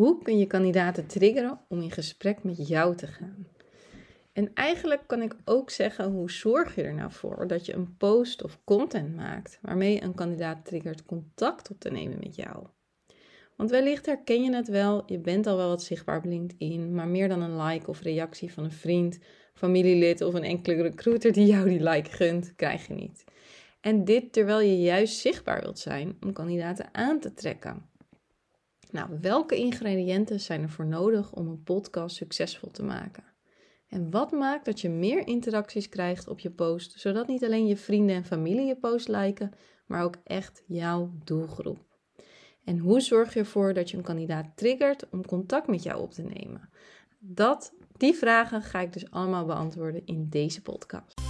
Hoe kun je kandidaten triggeren om in gesprek met jou te gaan? En eigenlijk kan ik ook zeggen, hoe zorg je er nou voor dat je een post of content maakt waarmee een kandidaat triggert contact op te nemen met jou? Want wellicht herken je het wel, je bent al wel wat zichtbaar op maar meer dan een like of reactie van een vriend, familielid of een enkele recruiter die jou die like gunt, krijg je niet. En dit terwijl je juist zichtbaar wilt zijn om kandidaten aan te trekken. Nou, welke ingrediënten zijn er voor nodig om een podcast succesvol te maken? En wat maakt dat je meer interacties krijgt op je post, zodat niet alleen je vrienden en familie je post liken, maar ook echt jouw doelgroep? En hoe zorg je ervoor dat je een kandidaat triggert om contact met jou op te nemen? Dat, die vragen ga ik dus allemaal beantwoorden in deze podcast.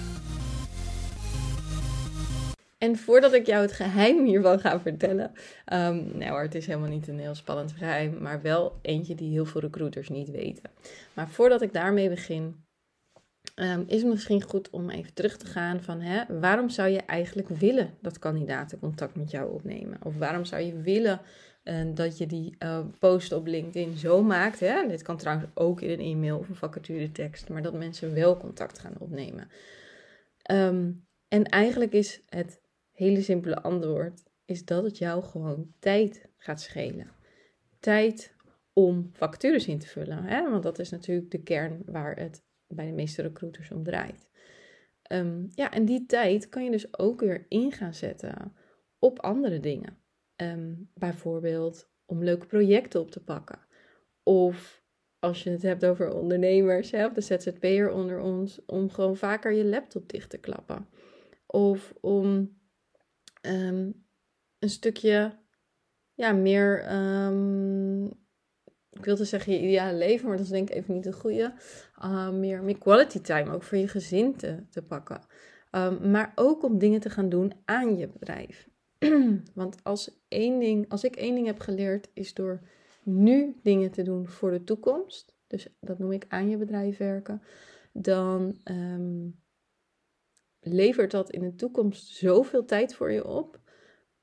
En voordat ik jou het geheim hiervan ga vertellen. Um, nou het is helemaal niet een heel spannend geheim. Maar wel eentje die heel veel recruiters niet weten. Maar voordat ik daarmee begin. Um, is het misschien goed om even terug te gaan van hè, waarom zou je eigenlijk willen dat kandidaten contact met jou opnemen? Of waarom zou je willen uh, dat je die uh, post op LinkedIn zo maakt? Hè? Dit kan trouwens ook in een e-mail of een vacature tekst, maar dat mensen wel contact gaan opnemen. Um, en eigenlijk is het hele simpele antwoord is dat het jou gewoon tijd gaat schelen. Tijd om vacatures in te vullen. Hè? Want dat is natuurlijk de kern waar het bij de meeste recruiters om draait. Um, ja, en die tijd kan je dus ook weer in gaan zetten op andere dingen. Um, bijvoorbeeld om leuke projecten op te pakken. Of als je het hebt over ondernemers, hè, of de ZZP'er onder ons, om gewoon vaker je laptop dicht te klappen. Of om um, een stukje ja, meer, um, ik wilde zeggen je ideale leven, maar dat is denk ik even niet de goede. Uh, meer, meer quality time, ook voor je gezin te, te pakken. Um, maar ook om dingen te gaan doen aan je bedrijf. Want als, één ding, als ik één ding heb geleerd, is door nu dingen te doen voor de toekomst. Dus dat noem ik aan je bedrijf werken. Dan levert dat in de toekomst zoveel tijd voor je op.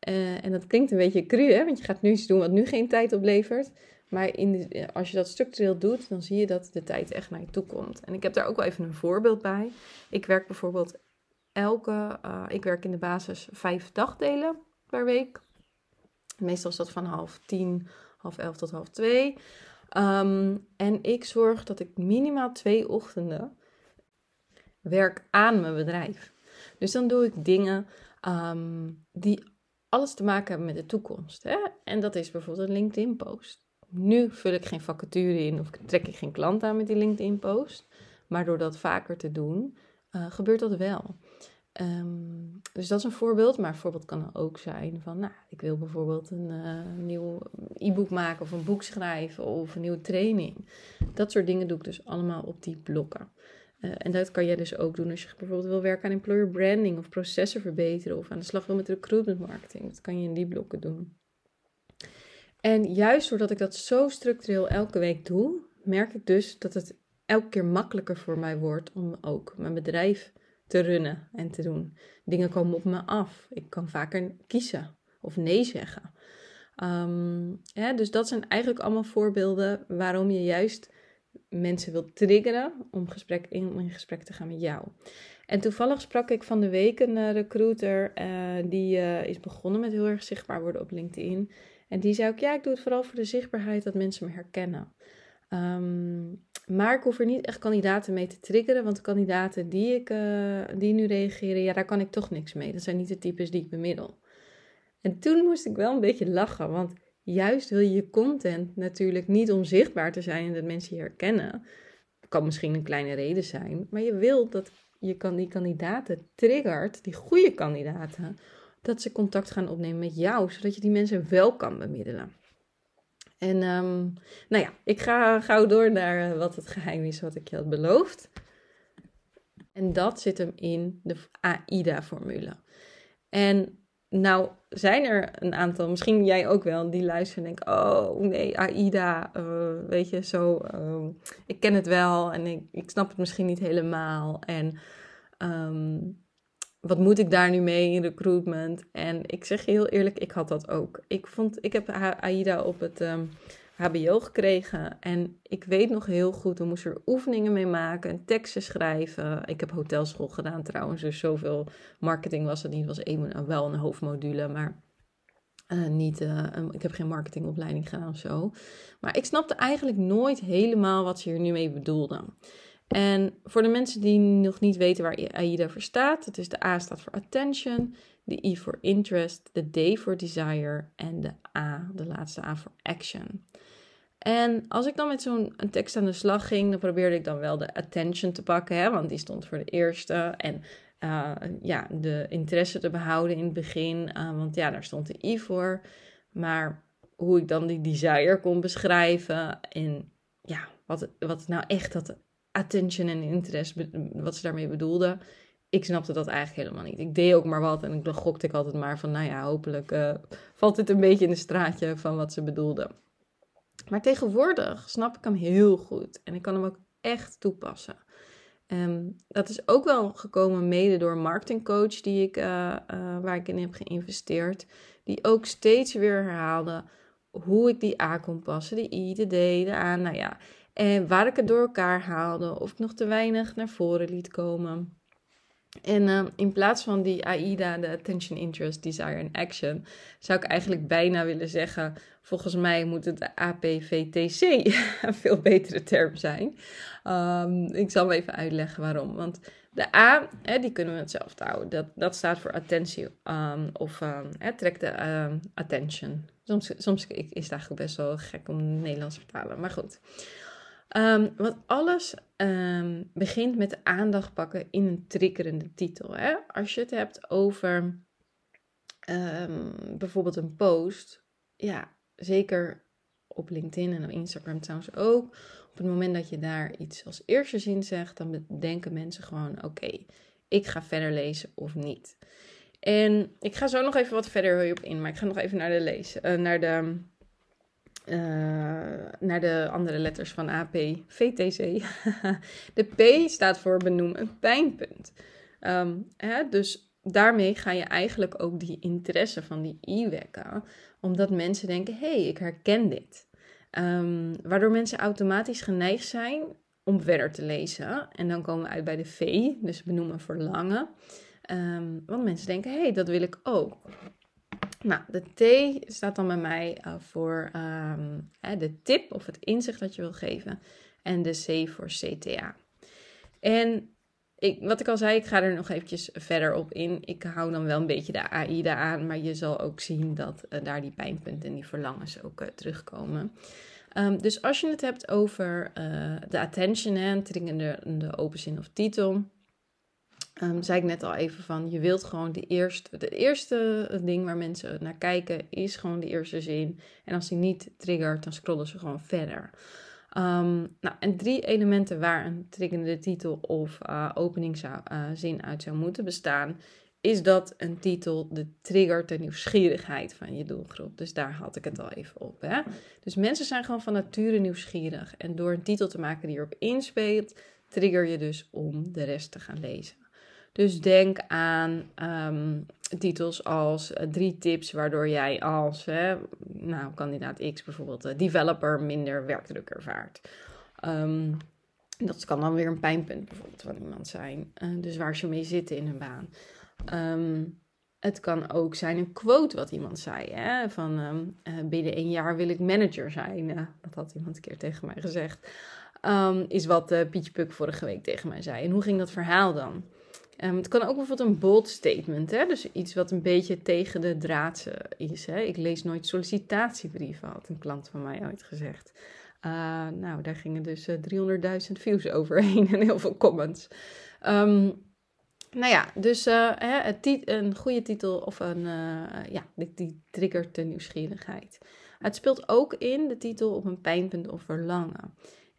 Uh, en dat klinkt een beetje cru, hè? want je gaat nu iets doen wat nu geen tijd oplevert. Maar in de, als je dat structureel doet, dan zie je dat de tijd echt naar je toe komt. En ik heb daar ook wel even een voorbeeld bij. Ik werk bijvoorbeeld elke, uh, ik werk in de basis vijf dagdelen per week. Meestal is dat van half tien, half elf tot half twee. Um, en ik zorg dat ik minimaal twee ochtenden werk aan mijn bedrijf. Dus dan doe ik dingen um, die alles te maken hebben met de toekomst. Hè? En dat is bijvoorbeeld een LinkedIn-post. Nu vul ik geen vacature in of trek ik geen klant aan met die LinkedIn-post. Maar door dat vaker te doen, uh, gebeurt dat wel. Um, dus dat is een voorbeeld. Maar een voorbeeld kan ook zijn van, nou, ik wil bijvoorbeeld een uh, nieuw e-book maken of een boek schrijven of een nieuwe training. Dat soort dingen doe ik dus allemaal op die blokken. Uh, en dat kan jij dus ook doen als je bijvoorbeeld wil werken aan employer branding of processen verbeteren of aan de slag wil met recruitment marketing. Dat kan je in die blokken doen. En juist doordat ik dat zo structureel elke week doe, merk ik dus dat het elke keer makkelijker voor mij wordt om ook mijn bedrijf te runnen en te doen. Dingen komen op me af. Ik kan vaker kiezen of nee zeggen. Ja, dus dat zijn eigenlijk allemaal voorbeelden waarom je juist mensen wilt triggeren om, gesprek, in, om in gesprek te gaan met jou. En toevallig sprak ik van de week een uh, recruiter uh, die uh, is begonnen met heel erg zichtbaar worden op LinkedIn. En die zei ook, ja, ik doe het vooral voor de zichtbaarheid dat mensen me herkennen. Um, maar ik hoef er niet echt kandidaten mee te triggeren, want de kandidaten die, ik, die nu reageren, ja, daar kan ik toch niks mee. Dat zijn niet de types die ik bemiddel. En toen moest ik wel een beetje lachen, want juist wil je je content natuurlijk niet om zichtbaar te zijn en dat mensen je herkennen. Dat kan misschien een kleine reden zijn, maar je wil dat je kan die kandidaten triggert, die goede kandidaten, dat ze contact gaan opnemen met jou, zodat je die mensen wel kan bemiddelen. En ehm, nou ja, ik ga gauw door naar wat het geheim is wat ik je had beloofd. En dat zit hem in de AIDA-formule. En nou zijn er een aantal, misschien jij ook wel, die luisteren en denken: Oh nee, AIDA, uh, weet je, zo. Uh, ik ken het wel en ik, ik snap het misschien niet helemaal. En um, wat moet ik daar nu mee in recruitment? En ik zeg je heel eerlijk, ik had dat ook. Ik, vond, ik heb AIDA op het um, HBO gekregen. En ik weet nog heel goed, we moesten er oefeningen mee maken en teksten schrijven. Ik heb hotelschool gedaan trouwens, dus zoveel marketing was het niet. Het was een, wel een hoofdmodule, maar uh, niet, uh, ik heb geen marketingopleiding gedaan of zo. Maar ik snapte eigenlijk nooit helemaal wat ze hier nu mee bedoelden. En voor de mensen die nog niet weten waar AIDA voor staat, het is de A staat voor attention, de I voor interest, de D voor desire en de A, de laatste A voor action. En als ik dan met zo'n tekst aan de slag ging, dan probeerde ik dan wel de attention te pakken, hè, want die stond voor de eerste. En uh, ja, de interesse te behouden in het begin, uh, want ja, daar stond de I voor. Maar hoe ik dan die desire kon beschrijven en ja, wat, wat nou echt dat attention en interest, wat ze daarmee bedoelde, ik snapte dat eigenlijk helemaal niet. Ik deed ook maar wat en dan gokte ik altijd maar van, nou ja, hopelijk uh, valt dit een beetje in de straatje van wat ze bedoelde. Maar tegenwoordig snap ik hem heel goed en ik kan hem ook echt toepassen. Um, dat is ook wel gekomen mede door een marketingcoach die ik, uh, waar ik in heb geïnvesteerd. Die ook steeds weer herhaalde hoe ik die A kon passen. De I, de D, de A, nou ja. En waar ik het door elkaar haalde. Of ik nog te weinig naar voren liet komen. En uh, in plaats van die AIDA, de Attention, Interest, Desire en Action, zou ik eigenlijk bijna willen zeggen: volgens mij moet het de APVTC een veel betere term zijn. Um, ik zal even uitleggen waarom. Want de A, hè, die kunnen we hetzelfde houden. Dat, dat staat voor attentie um, of trek de attention. Soms, soms is het eigenlijk best wel gek om Nederlands te vertalen, maar goed. Um, want alles um, begint met aandacht pakken in een triggerende titel. Hè? Als je het hebt over um, bijvoorbeeld een post, ja, zeker op LinkedIn en op Instagram trouwens ook. Op het moment dat je daar iets als eerste zin zegt, dan denken mensen gewoon: oké, ik ga verder lezen of niet. En ik ga zo nog even wat verder op in, maar ik ga nog even naar de lezen, uh, naar de uh, naar de andere letters van AP, VTC. de P staat voor benoem een pijnpunt. Um, hè, dus daarmee ga je eigenlijk ook die interesse van die I wekken, omdat mensen denken: hé, hey, ik herken dit. Um, waardoor mensen automatisch geneigd zijn om verder te lezen. En dan komen we uit bij de V, dus benoemen verlangen. Um, want mensen denken: hé, hey, dat wil ik ook. Nou, de T staat dan bij mij uh, voor um, de tip of het inzicht dat je wil geven. En de C voor CTA. En ik, wat ik al zei, ik ga er nog eventjes verder op in. Ik hou dan wel een beetje de AIDA aan, maar je zal ook zien dat uh, daar die pijnpunten en die verlangens ook uh, terugkomen. Um, dus als je het hebt over de attention, hè, dringende de open zin of titel, Um, zei ik net al even van, je wilt gewoon de eerste, het eerste ding waar mensen naar kijken is gewoon de eerste zin. En als die niet triggert, dan scrollen ze gewoon verder. Um, nou, en drie elementen waar een triggerende titel of uh, openingszin uh, uit zou moeten bestaan, is dat een titel de triggert de nieuwsgierigheid van je doelgroep. Dus daar had ik het al even op. Hè? Dus mensen zijn gewoon van nature nieuwsgierig. En door een titel te maken die erop inspeelt, trigger je dus om de rest te gaan lezen. Dus denk aan um, titels als uh, drie tips waardoor jij als hè, nou, kandidaat X bijvoorbeeld uh, developer minder werkdruk ervaart. Um, dat kan dan weer een pijnpunt bijvoorbeeld van iemand zijn. Uh, dus waar ze mee zitten in hun baan. Um, het kan ook zijn een quote wat iemand zei. Hè? Van binnen een jaar wil ik manager zijn. dat had iemand een keer tegen mij gezegd. is wat Pietje Puk vorige week tegen mij zei. En hoe ging dat verhaal dan? Um, het kan ook bijvoorbeeld een bold statement, hè? dus iets wat een beetje tegen de draad is. Hè? Ik lees nooit sollicitatiebrieven, had een klant van mij ooit gezegd. Uh, nou, daar gingen dus uh, eh, 300.000 views overheen en heel veel comments. Um, Nou ja, dus hè, een goede titel of een, ja, die, die triggert de nieuwsgierigheid. Het speelt ook in de titel op een pijnpunt of verlangen.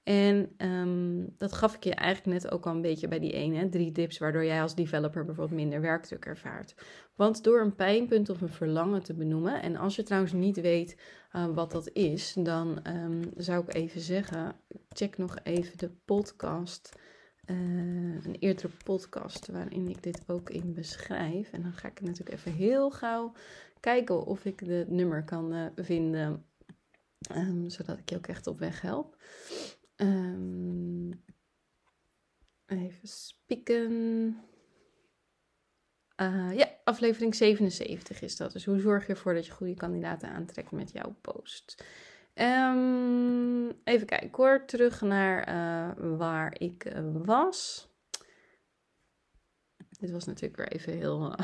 En um, dat gaf ik je eigenlijk net ook al een beetje bij die ene, drie tips waardoor jij als developer bijvoorbeeld minder werkdruk ervaart. Want door een pijnpunt of een verlangen te benoemen, en als je trouwens niet weet uh, wat dat is, dan um, zou ik even zeggen, check nog even de podcast, uh, een eerdere podcast waarin ik dit ook in beschrijf. En dan ga ik natuurlijk even heel gauw kijken of ik de nummer kan uh, vinden, um, zodat ik je ook echt op weg help. Um, even spieken. Uh, ja, aflevering 77 is dat. Dus hoe zorg je ervoor dat je goede kandidaten aantrekt met jouw post? Um, even kijken hoor, terug naar uh, waar ik uh, was. Dit was natuurlijk weer even heel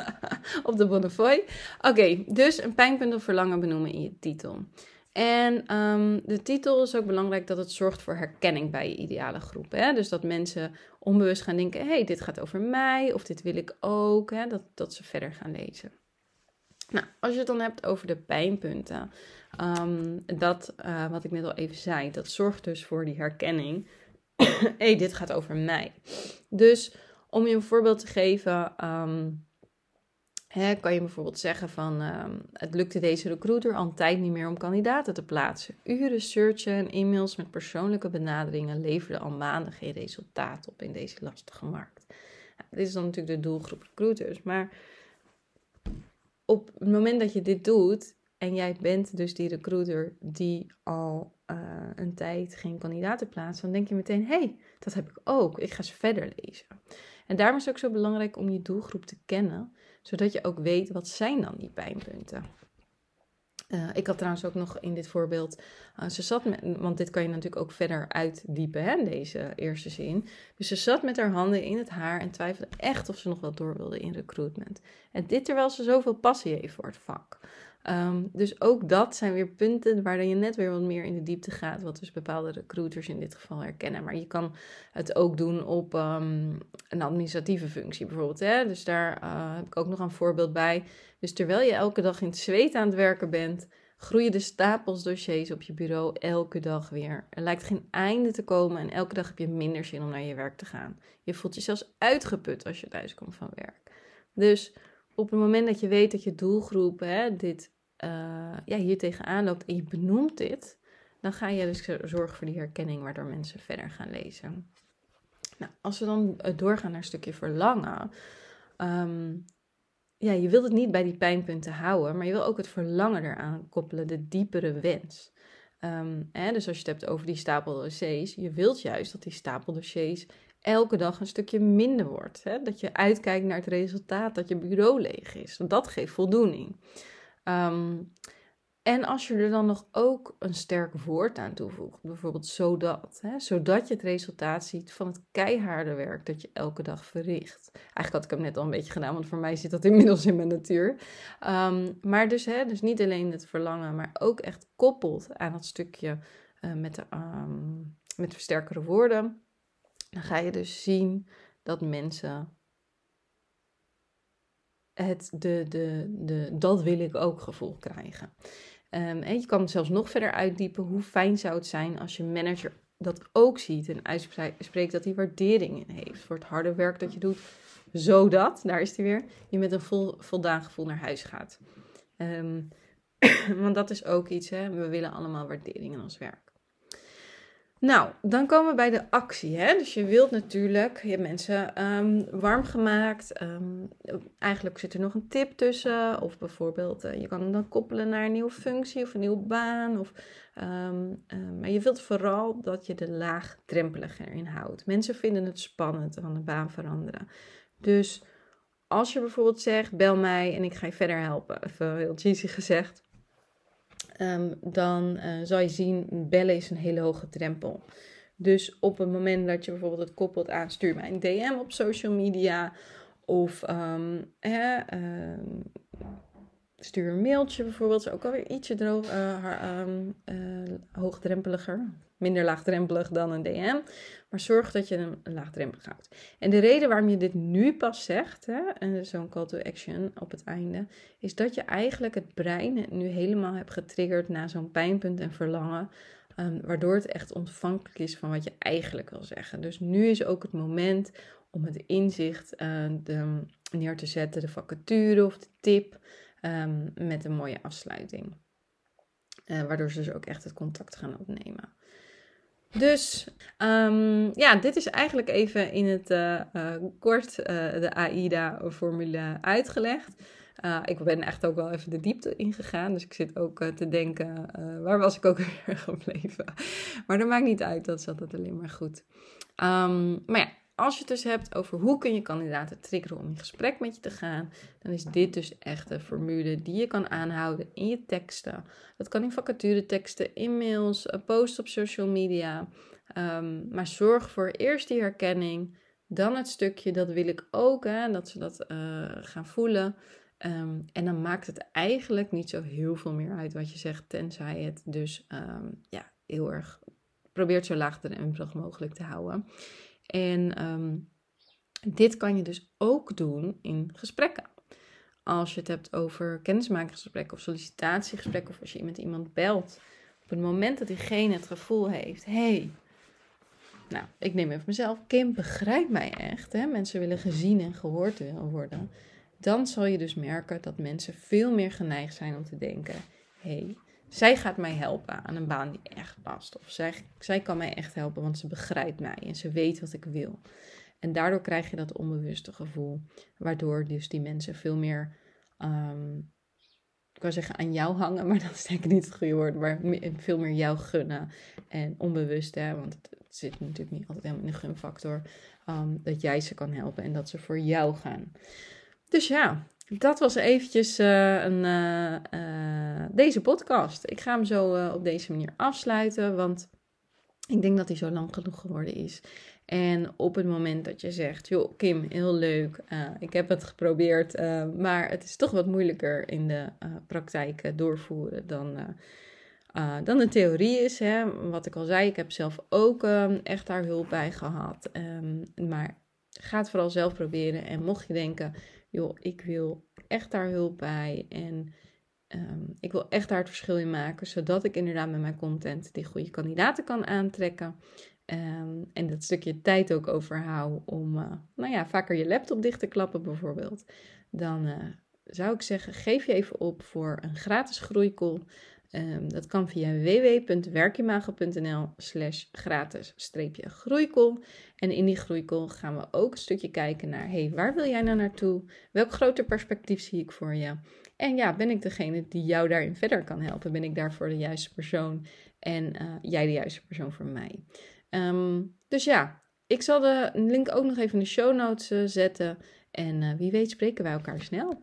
op de Bonnefoy. Oké, dus een pijnpunt of verlangen benoemen in je titel. En um, de titel is ook belangrijk dat het zorgt voor herkenning bij je ideale groep. Hè? Dus dat mensen onbewust gaan denken: hey, dit gaat over mij of dit wil ik ook. Hè? Dat, dat ze verder gaan lezen. Nou, als je het dan hebt over de pijnpunten, um, dat uh, wat ik net al even zei, dat zorgt dus voor die herkenning. Hé, hey, dit gaat over mij. Dus om je een voorbeeld te geven. Um, Kan je bijvoorbeeld zeggen van uh, het lukte deze recruiter al een tijd niet meer om kandidaten te plaatsen. Uren searchen en e-mails met persoonlijke benaderingen leverden al maanden geen resultaat op in deze lastige markt. Dit is dan natuurlijk de doelgroep recruiters, maar op het moment dat je dit doet en jij bent dus die recruiter die al uh, een tijd geen kandidaten plaatst, dan denk je meteen, hé, hey, dat heb ik ook, ik ga ze verder lezen. En daarom is het ook zo belangrijk om je doelgroep te kennen, zodat je ook weet wat zijn dan die pijnpunten. Uh, ik had trouwens ook nog in dit voorbeeld, uh, ze zat met, want dit kan je natuurlijk ook verder uitdiepen, hè, deze eerste zin. Dus ze zat met haar handen in het haar en twijfelde echt of ze nog wel door wilde in recruitment. En dit terwijl ze zoveel passie heeft voor het vak. Um, dus ook dat zijn weer punten waar je net weer wat meer in de diepte gaat, wat dus bepaalde recruiters in dit geval herkennen. Maar je kan het ook doen op um, een administratieve functie bijvoorbeeld. Hè? Dus daar uh, heb ik ook nog een voorbeeld bij. Dus terwijl je elke dag in het zweet aan het werken bent, groeien de stapels dossiers op je bureau elke dag weer. Er lijkt geen einde te komen en elke dag heb je minder zin om naar je werk te gaan. Je voelt je zelfs uitgeput als je thuis komt van werk. Dus op het moment dat je weet dat je doelgroep hè, dit uh, ja, hier tegenaan loopt en je benoemt dit, dan ga je dus zorgen voor die herkenning waardoor mensen verder gaan lezen. Nou, als we dan eh, doorgaan naar een stukje verlangen. Um, ja, je wilt het niet bij die pijnpunten houden, maar je wil ook het verlangen eraan koppelen, de diepere wens. Um, hè, dus als je het hebt over die stapel dossiers, je wilt juist dat die stapel dossiers elke dag een stukje minder wordt. Hè? Dat je uitkijkt naar het resultaat, dat je bureau leeg is. Want dat geeft voldoening. Um, en als je er dan nog ook een sterk woord aan toevoegt, bijvoorbeeld zodat, hè, zodat je het resultaat ziet van het keiharde werk dat je elke dag verricht. Eigenlijk had ik hem net al een beetje gedaan, want voor mij zit dat inmiddels in mijn natuur. Um, maar dus, hè, dus niet alleen het verlangen, maar ook echt koppelt aan dat stukje uh, met, de, um, met versterkere woorden. Dan ga je dus zien dat mensen het de, de, de dat wil ik ook gevoel krijgen. Um, je kan het zelfs nog verder uitdiepen. Hoe fijn zou het zijn als je manager dat ook ziet en uitspreekt dat hij waardering in heeft voor het harde werk dat je doet, zodat, daar is hij weer, je met een vol, voldaan gevoel naar huis gaat. Um, want dat is ook iets, hè? we willen allemaal waardering in ons werk. Nou, dan komen we bij de actie. Hè? Dus je wilt natuurlijk, je hebt mensen um, warm gemaakt. Um, eigenlijk zit er nog een tip tussen. Of bijvoorbeeld, uh, je kan hem dan koppelen naar een nieuwe functie of een nieuwe baan. Of, um, maar je wilt vooral dat je de laagdrempelige erin houdt. Mensen vinden het spannend van de baan veranderen. Dus als je bijvoorbeeld zegt, bel mij en ik ga je verder helpen. Even heel cheesy gezegd um, dan uh, zal je zien, bellen is een hele hoge drempel. Dus op het moment dat je bijvoorbeeld het koppelt aan stuur mij een DM op social media of um, stuur een mailtje bijvoorbeeld. is ook alweer ietsje droog, uh, hoogdrempeliger. Minder laagdrempelig dan een DM. Maar zorg dat je hem laagdrempelig houdt. En de reden waarom je dit nu pas zegt, hè, zo'n call to action op het einde, is dat je eigenlijk het brein nu helemaal hebt getriggerd naar zo'n pijnpunt en verlangen. Um, waardoor het echt ontvankelijk is van wat je eigenlijk wil zeggen. Dus nu is ook het moment om het inzicht de, neer te zetten, de vacature of de tip, um, met een mooie afsluiting. Uh, waardoor ze dus ook echt het contact gaan opnemen. Dus um, ja, dit is eigenlijk even in het uh, uh, kort de AIDA-formule uitgelegd. Ik ben echt ook wel even de diepte ingegaan. Dus ik zit ook te denken, waar was ik ook weer gebleven? Maar dat maakt niet uit, dat is altijd alleen maar goed. Um, maar ja, als je het dus hebt over hoe kun je kandidaten triggeren om in gesprek met je te gaan, dan is dit dus echt een formule die je kan aanhouden in je teksten. Dat kan in vacature teksten, e-mails, posts op social media. Um, maar zorg voor eerst die herkenning, dan het stukje, dat wil ik ook, hè, dat ze dat gaan voelen. Um, en dan maakt het eigenlijk niet zo heel veel meer uit wat je zegt, tenzij het dus um, ja, heel erg probeert zo laag laagdrempelig mogelijk te houden. En um, dit kan je dus ook doen in gesprekken. Als je het hebt over kennismakingsgesprekken of sollicitatiegesprekken, of als je met iemand belt. Op het moment dat diegene het gevoel heeft: hey, nou, ik neem even mezelf. Kim begrijpt mij echt. Hè? Mensen willen gezien en gehoord worden dan zal je dus merken dat mensen veel meer geneigd zijn om te denken: hé, hey, zij gaat mij helpen aan een baan die echt past. Of zij, zij kan mij echt helpen, want ze begrijpt mij en ze weet wat ik wil. En daardoor krijg je dat onbewuste gevoel, waardoor dus die mensen veel meer, um, ik wil zeggen aan jou hangen, maar dat is denk ik niet het goede woord, maar veel meer jou gunnen. En onbewust, hè, want het, zit natuurlijk niet altijd helemaal in de gunfactor, um, dat jij ze kan helpen en dat ze voor jou gaan. Dus ja, dat was eventjes uh, een, uh, uh, deze podcast. Ik ga hem zo op deze manier afsluiten, want ik denk dat hij zo lang genoeg geworden is. En op het moment dat je zegt, joh Kim, heel leuk, ik heb het geprobeerd, maar het is toch wat moeilijker in de praktijk doorvoeren dan, dan de theorie is. Hè? Wat ik al zei, ik heb zelf ook echt daar hulp bij gehad. Um, maar ga vooral zelf proberen. En mocht je denken, joh, ik wil echt daar hulp bij en ehm, ik wil echt daar het verschil in maken, zodat ik inderdaad met mijn content die goede kandidaten kan aantrekken. Um, en dat stukje tijd ook overhoud om, uh, nou ja, vaker je laptop dicht te klappen bijvoorbeeld. Dan uh, zou ik zeggen, geef je even op voor een gratis groeicall. Um, dat kan via www.werkimago.nl slash gratis groeicall. En in die groeicall gaan we ook een stukje kijken naar, hey, waar wil jij nou naartoe? Welk groter perspectief zie ik voor je? En ja, ben ik degene die jou daarin verder kan helpen? Ben ik daarvoor de juiste persoon en uh, jij de juiste persoon voor mij? Um, dus ja, ik zal de link ook nog even in de show notes uh, zetten. En uh, wie weet spreken wij elkaar snel.